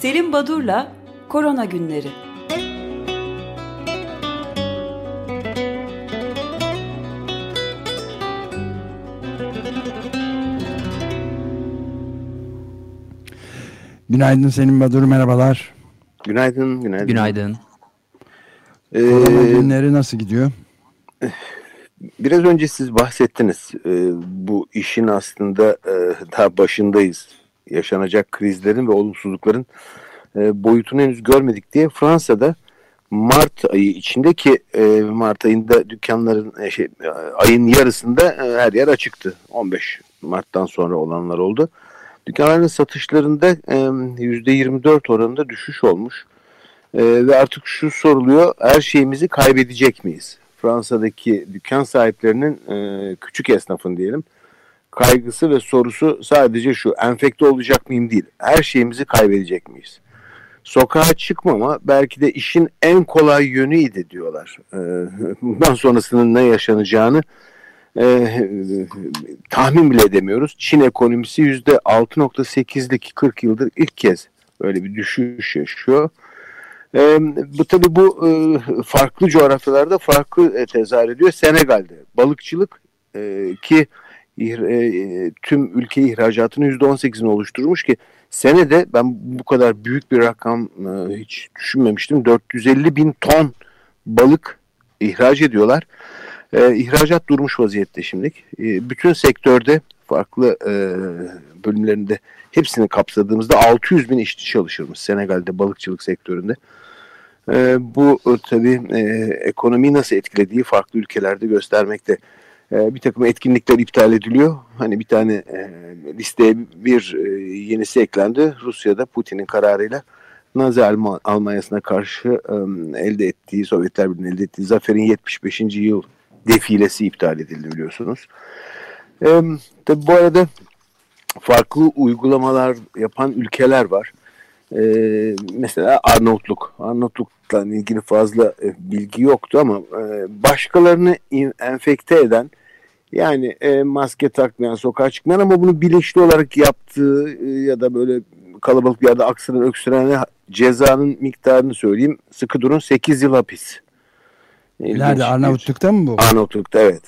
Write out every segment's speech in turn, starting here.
Selim Badur'la Korona Günleri. Günaydın Selim Badur, merhabalar. Günaydın, günaydın. Günaydın. Ee, Korona günleri nasıl gidiyor? Biraz önce siz bahsettiniz. Ee, bu işin aslında e, daha başındayız. Yaşanacak krizlerin ve olumsuzlukların e, boyutunu henüz görmedik diye Fransa'da Mart ayı içindeki e, Mart ayında dükkanların e, şey, e, ayın yarısında e, her yer açıktı. 15 Mart'tan sonra olanlar oldu. Dükkanların satışlarında e, %24 oranında düşüş olmuş. E, ve artık şu soruluyor, her şeyimizi kaybedecek miyiz? Fransa'daki dükkan sahiplerinin, e, küçük esnafın diyelim, kaygısı ve sorusu sadece şu, enfekte olacak mıyım değil, her şeyimizi kaybedecek miyiz? Sokağa çıkmama belki de işin en kolay yönüydü diyorlar. E, bundan sonrasının ne yaşanacağını e, tahmin bile edemiyoruz. Çin ekonomisi yüzde 6.8'lik 40 yıldır ilk kez böyle bir düşüş yaşıyor. E, bu tabi bu e, farklı coğrafyalarda farklı e, tezahür ediyor. Senegal'de balıkçılık e, ki tüm ülke ihracatının %18'ini oluşturmuş ki senede ben bu kadar büyük bir rakam e, hiç düşünmemiştim. 450 bin ton balık ihraç ediyorlar. E, ihracat durmuş vaziyette şimdilik. E, bütün sektörde farklı e, bölümlerinde hepsini kapsadığımızda 600 bin işçi çalışırmış Senegal'de balıkçılık sektöründe. E, bu e, tabii e, ekonomiyi nasıl etkilediği farklı ülkelerde göstermekte. E, bir takım etkinlikler iptal ediliyor. Hani bir tane e, listeye bir e, yenisi eklendi. Rusya'da Putin'in kararıyla Nazi Almanya'sına karşı e, elde ettiği, Sovyetler Birliği'nin elde ettiği zaferin 75. yıl defilesi iptal edildi biliyorsunuz. E, tabi bu arada farklı uygulamalar yapan ülkeler var. E, mesela Arnavutluk. Arnavutluk'la ilgili fazla e, bilgi yoktu ama e, başkalarını in, enfekte eden yani e, maske takmayan, sokağa çıkmayan ama bunu bilinçli olarak yaptığı e, ya da böyle kalabalık bir yerde aksıran öksürene cezanın miktarını söyleyeyim. Sıkı durun 8 yıl hapis. Nerede Arnavutluk'ta mı bu? Arnavutluk'ta evet.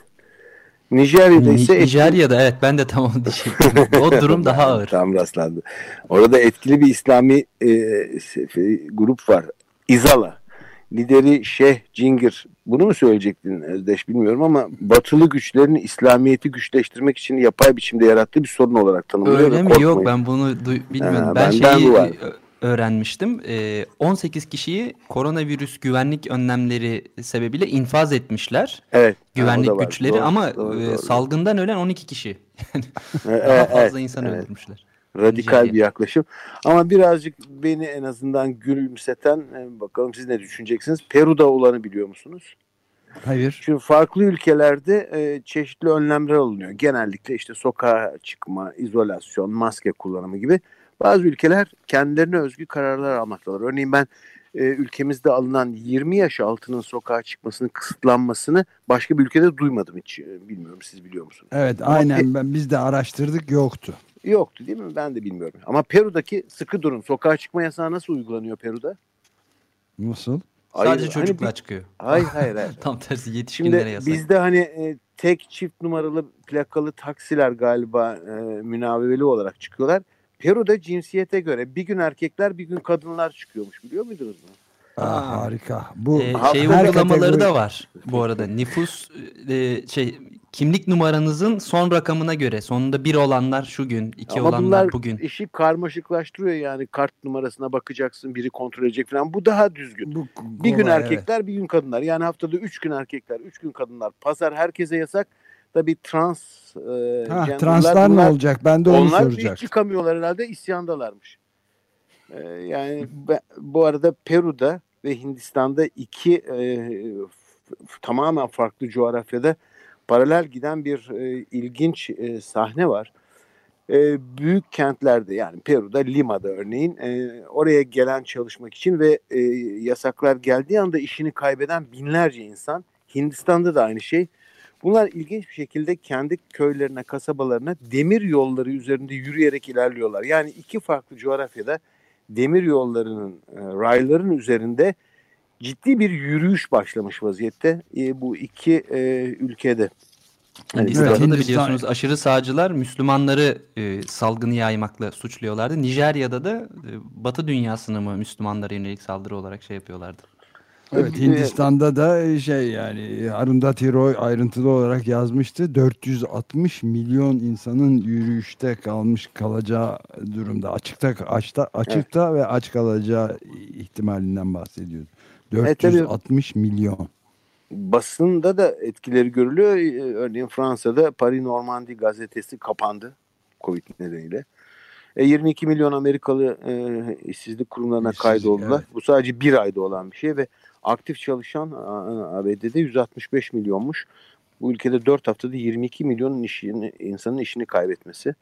Nijerya'da ise... Nijerya'da evet ben de tam onu diyecektim. o durum daha ağır. tam rastlandı. Orada etkili bir İslami e, grup var. İzala. Lideri Şeyh Cingir. Bunu mu söyleyecektin Özdeş bilmiyorum ama batılı güçlerin İslamiyet'i güçleştirmek için yapay biçimde yarattığı bir sorun olarak tanımlıyor. Öyle mi? Yok ben bunu bilmiyorum. Ha, ben şeyi öğrenmiştim. 18 kişiyi koronavirüs güvenlik önlemleri sebebiyle infaz etmişler. Evet. Güvenlik güçleri doğru, ama doğru, doğru. salgından ölen 12 kişi. Daha fazla evet, insan evet. öldürmüşler. Radikal bir yaklaşım. Ama birazcık beni en azından gülümseten bakalım siz ne düşüneceksiniz. Peru'da olanı biliyor musunuz? Hayır. Çünkü farklı ülkelerde e, çeşitli önlemler alınıyor. Genellikle işte sokağa çıkma, izolasyon, maske kullanımı gibi. Bazı ülkeler kendilerine özgü kararlar almaktalar. Örneğin ben e, ülkemizde alınan 20 yaş altının sokağa çıkmasının kısıtlanmasını başka bir ülkede duymadım hiç. E, bilmiyorum siz biliyor musunuz? Evet Ama aynen ben, biz de araştırdık yoktu. Yoktu değil mi? Ben de bilmiyorum. Ama Peru'daki sıkı durum sokağa çıkma yasağı nasıl uygulanıyor Peru'da? Nasıl? Hayır, Sadece çocuklar hani, çıkıyor. Hayır hayır hayır. Tam tersi yetişkinlere Şimdi yasak. Bizde hani e, tek çift numaralı plakalı taksiler galiba e, münavebeli olarak çıkıyorlar. Peru'da cinsiyete göre bir gün erkekler bir gün kadınlar çıkıyormuş biliyor muydunuz bunu? Aa, harika. Bu ee, şey uygulamaları kategori... da var bu arada. Nüfus e, şey kimlik numaranızın son rakamına göre sonunda bir olanlar şu gün, iki Ama olanlar bugün. işi karmaşıklaştırıyor yani kart numarasına bakacaksın, biri kontrol edecek falan. Bu daha düzgün. Bu, bir gün erkekler, evet. bir gün kadınlar. Yani haftada üç gün erkekler, üç gün kadınlar. Pazar herkese yasak. Tabii trans e, ha, translar bunlar, ne olacak? Ben de onu onlar soracak. Onlar hiç çıkamıyorlar herhalde isyandalarmış. E, yani bu arada Peru'da ve Hindistan'da iki e, tamamen farklı coğrafyada paralel giden bir e, ilginç e, sahne var. E, büyük kentlerde yani Peru'da Lima'da örneğin e, oraya gelen çalışmak için ve e, yasaklar geldiği anda işini kaybeden binlerce insan Hindistan'da da aynı şey. Bunlar ilginç bir şekilde kendi köylerine, kasabalarına demir yolları üzerinde yürüyerek ilerliyorlar. Yani iki farklı coğrafyada demir yollarının e, rayların üzerinde ciddi bir yürüyüş başlamış vaziyette e, bu iki e, ülkede. Hindistan'da yani, da biliyorsunuz aşırı sağcılar Müslümanları e, salgını yaymakla suçluyorlardı. Nijerya'da da e, Batı dünyasını mı Müslümanlara yönelik saldırı olarak şey yapıyorlardı. Evet Hindistan'da da şey yani Arundhati Roy ayrıntılı olarak yazmıştı. 460 milyon insanın yürüyüşte kalmış kalacağı durumda. Açıkta açta açıkta evet. ve aç kalacağı ihtimalinden bahsediyordu. 460 evet, milyon. Basında da etkileri görülüyor. Ee, örneğin Fransa'da Paris Normandie gazetesi kapandı Covid nedeniyle. E, 22 milyon Amerikalı e, işsizlik kurumlarına İşsizlik, kaydoldular. Evet. Bu sadece bir ayda olan bir şey ve aktif çalışan ABD'de 165 milyonmuş. Bu ülkede 4 haftada 22 milyon işini, insanın işini kaybetmesi.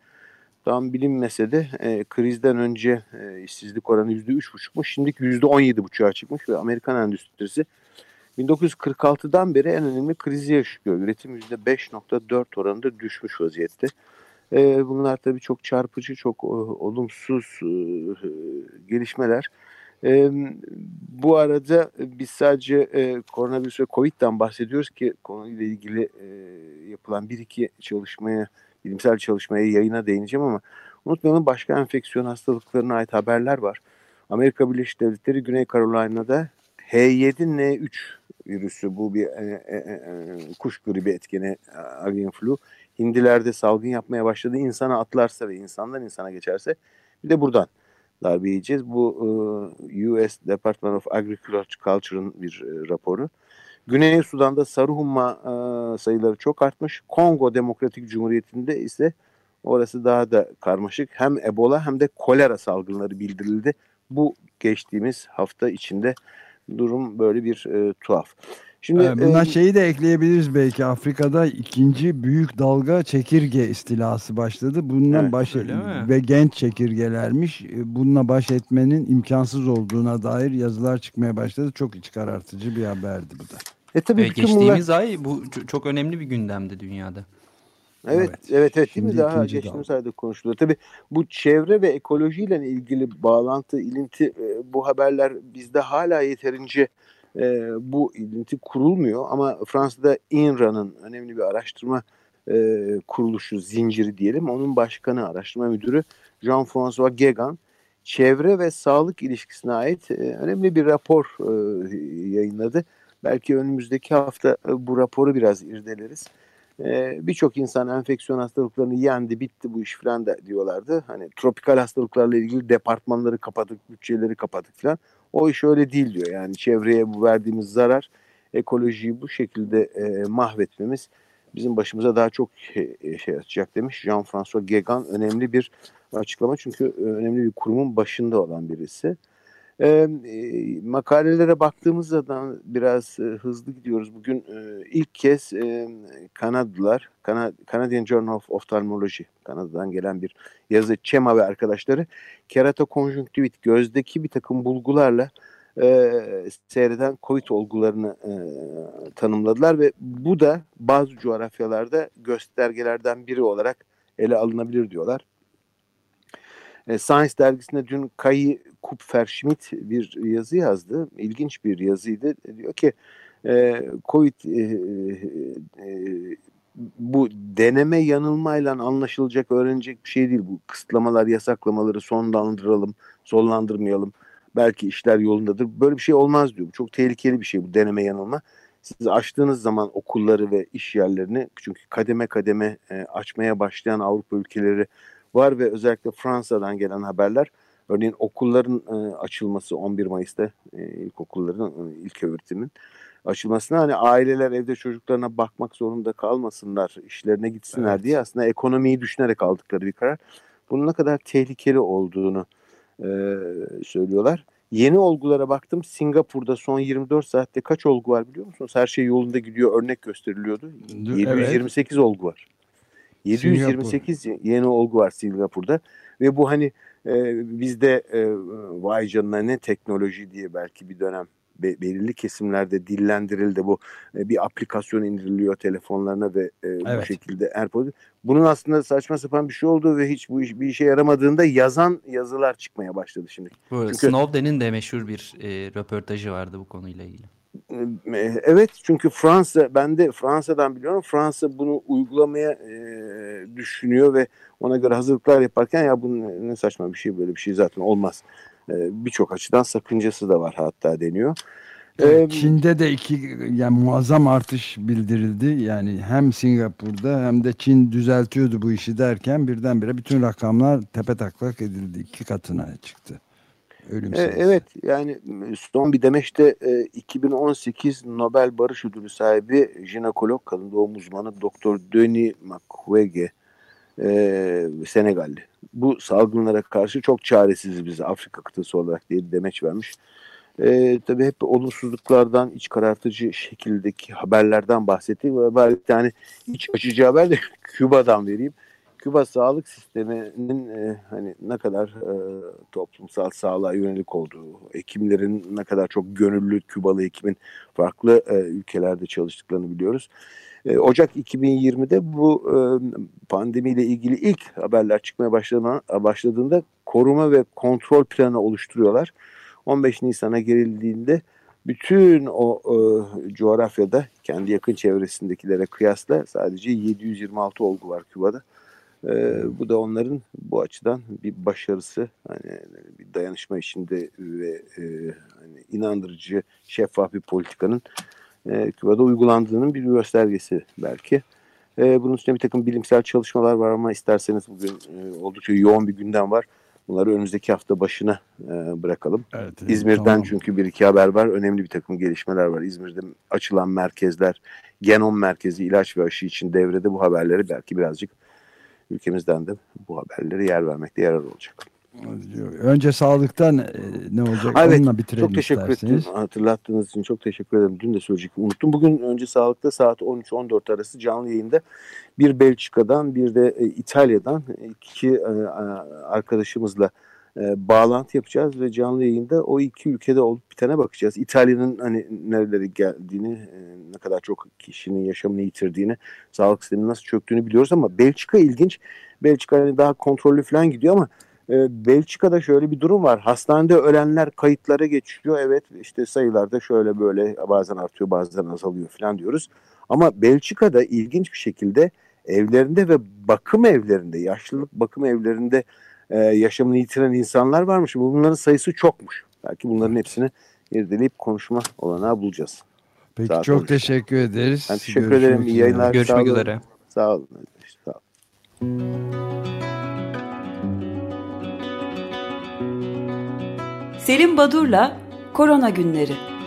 Tam bilinmese de e, krizden önce e, işsizlik oranı %3,5'muş. Şimdiki %17,5'a çıkmış ve Amerikan endüstrisi 1946'dan beri en önemli krizi yaşıyor. Üretim %5,4 oranında düşmüş vaziyette. E, bunlar tabii çok çarpıcı, çok e, olumsuz e, gelişmeler. E, bu arada biz sadece e, koronavirüs ve Covid'den bahsediyoruz ki konuyla ilgili e, yapılan bir iki çalışmaya, bilimsel çalışmaya yayına değineceğim ama unutmayalım başka enfeksiyon hastalıklarına ait haberler var. Amerika Birleşik Devletleri Güney Carolina'da H7N3 virüsü bu bir e, e, e, kuş gribi etkeni avian flu hindilerde salgın yapmaya başladı. İnsana atlarsa ve insandan insana geçerse bir de buradan darbe yiyeceğiz. Bu e, US Department of Agriculture'ın bir e, raporu. Güney Sudan'da sarı humma e, sayıları çok artmış. Kongo Demokratik Cumhuriyeti'nde ise orası daha da karmaşık. Hem Ebola hem de kolera salgınları bildirildi. Bu geçtiğimiz hafta içinde durum böyle bir e, tuhaf. Şimdi ee, Buna e, şeyi de ekleyebiliriz belki Afrika'da ikinci büyük dalga çekirge istilası başladı. Bununla evet, baş ve genç çekirgelermiş. E, bununla baş etmenin imkansız olduğuna dair yazılar çıkmaya başladı. Çok iç karartıcı bir haberdi bu da. E tabii geçtiğimiz bunlar... ay bu çok önemli bir gündemdi dünyada. Evet, evet, evet, evet değil mi? Daha geçtiğimiz ayda konuşuluyor. Tabii bu çevre ve ekolojiyle ilgili bağlantı, ilinti e, bu haberler bizde hala yeterince e, bu ilinti kurulmuyor ama Fransa'da INRA'nın önemli bir araştırma e, kuruluşu zinciri diyelim onun başkanı araştırma müdürü Jean-François Gegan çevre ve sağlık ilişkisine ait e, önemli bir rapor e, yayınladı. Belki önümüzdeki hafta e, bu raporu biraz irdeleriz. E, Birçok insan enfeksiyon hastalıklarını yendi, bitti bu iş falan da diyorlardı. Hani tropikal hastalıklarla ilgili departmanları kapadık, bütçeleri kapadık falan. O iş öyle değil diyor. Yani çevreye bu verdiğimiz zarar ekolojiyi bu şekilde e, mahvetmemiz bizim başımıza daha çok şey, şey açacak demiş. Jean-François Gegan önemli bir açıklama çünkü önemli bir kurumun başında olan birisi. E, makalelere baktığımız zaman biraz e, hızlı gidiyoruz. Bugün e, ilk kez e, Kanadalılar, Kana, Canadian Journal of Ophthalmology, Kanada'dan gelen bir yazı, Çema ve arkadaşları keratokonjunktivit, gözdeki bir takım bulgularla e, seyreden COVID olgularını e, tanımladılar ve bu da bazı coğrafyalarda göstergelerden biri olarak ele alınabilir diyorlar. E, Science dergisinde dün Kayı Kupfer-Schmidt bir yazı yazdı. İlginç bir yazıydı. Diyor ki Covid e, e, bu deneme yanılmayla anlaşılacak, öğrenecek bir şey değil. Bu kısıtlamalar, yasaklamaları sonlandıralım, sonlandırmayalım. Belki işler yolundadır. Böyle bir şey olmaz diyor. Çok tehlikeli bir şey bu deneme yanılma. Siz açtığınız zaman okulları ve iş yerlerini çünkü kademe kademe açmaya başlayan Avrupa ülkeleri var ve özellikle Fransa'dan gelen haberler örneğin okulların e, açılması 11 Mayıs'ta e, ilkokulların e, ilk öğretimin açılmasına hani aileler evde çocuklarına bakmak zorunda kalmasınlar, işlerine gitsinler evet. diye aslında ekonomiyi düşünerek aldıkları bir karar. Bunun ne kadar tehlikeli olduğunu e, söylüyorlar. Yeni olgulara baktım. Singapur'da son 24 saatte kaç olgu var biliyor musunuz? Her şey yolunda gidiyor. Örnek gösteriliyordu. Evet. 728 olgu var. 728 Singapur. yeni olgu var Singapur'da ve bu hani e, bizde e, vay canına ne teknoloji diye belki bir dönem be, belirli kesimlerde dillendirildi. Bu e, bir aplikasyon indiriliyor telefonlarına ve e, evet. bu şekilde AirPods. Bunun aslında saçma sapan bir şey olduğu ve hiç bu iş, bir işe yaramadığında yazan yazılar çıkmaya başladı şimdi. Bu Çünkü, Snowden'in de meşhur bir e, röportajı vardı bu konuyla ilgili. E, evet çünkü Fransa ben de Fransa'dan biliyorum Fransa bunu uygulamaya e, düşünüyor ve ona göre hazırlıklar yaparken ya bu ne saçma bir şey böyle bir şey zaten olmaz. E, Birçok açıdan sakıncası da var hatta deniyor. Çin'de de iki yani muazzam artış bildirildi. Yani hem Singapur'da hem de Çin düzeltiyordu bu işi derken birdenbire bütün rakamlar tepe taklak edildi. iki katına çıktı. Ölüm e, evet yani son bir demeçte e, 2018 Nobel Barış Ödülü sahibi jinekolog kadın doğum uzmanı Doktor Denis Mukwege e, Senegalli. Bu salgınlara karşı çok çaresiz biz Afrika kıtası olarak diye demeç vermiş. E, tabii hep olumsuzluklardan, iç karartıcı şekildeki haberlerden bahsettik. Ve bir tane iç açıcı haber de Küba'dan vereyim. Küba sağlık sisteminin e, hani ne kadar e, toplumsal sağlığa yönelik olduğu, hekimlerin ne kadar çok gönüllü Kübalı hekimin farklı e, ülkelerde çalıştıklarını biliyoruz. E, Ocak 2020'de bu e, pandemiyle ilgili ilk haberler çıkmaya başladığında koruma ve kontrol planı oluşturuyorlar. 15 Nisan'a gerildiğinde bütün o e, coğrafyada kendi yakın çevresindekilere kıyasla sadece 726 olgu var Küba'da. E, bu da onların bu açıdan bir başarısı. Hani bir dayanışma içinde ve e, hani inandırıcı, şeffaf bir politikanın e, Küba'da uygulandığının bir göstergesi belki. E, bunun üstüne bir takım bilimsel çalışmalar var ama isterseniz bugün e, oldukça yoğun bir gündem var. Bunları önümüzdeki hafta başına e, bırakalım. Evet, İzmir'den tamam. çünkü bir iki haber var. Önemli bir takım gelişmeler var. İzmir'de açılan merkezler, genom merkezi ilaç ve aşı için devrede bu haberleri belki birazcık ülkemizden de bu haberlere yer vermekte yarar olacak. Önce sağlıktan e, ne olacak evet, onunla bitirelim Çok teşekkür ederim. Hatırlattığınız için çok teşekkür ederim. Dün de söyleyecektim. Unuttum. Bugün önce sağlıkta saat 13-14 arası canlı yayında bir Belçika'dan bir de e, İtalya'dan iki e, bağlantı yapacağız ve canlı yayında o iki ülkede olup bitene bakacağız. İtalya'nın hani nerelere geldiğini, ne kadar çok kişinin yaşamını yitirdiğini, sağlık sisteminin nasıl çöktüğünü biliyoruz ama Belçika ilginç. Belçika hani daha kontrollü falan gidiyor ama e, Belçika'da şöyle bir durum var. Hastanede ölenler kayıtlara geçiyor. Evet işte sayılarda şöyle böyle bazen artıyor bazen azalıyor falan diyoruz. Ama Belçika'da ilginç bir şekilde evlerinde ve bakım evlerinde, yaşlılık bakım evlerinde e, yaşamını yitiren insanlar varmış. Bunların sayısı çokmuş. Belki bunların hepsini irdeleyip konuşma olanağı bulacağız. Peki Saat çok teşekkür ederiz. Ben teşekkür Görüşmek ederim. İyi yayınlar. Görüşmek sağ üzere. Sağ olun. Sağ olun. Selim Badur'la Korona Günleri.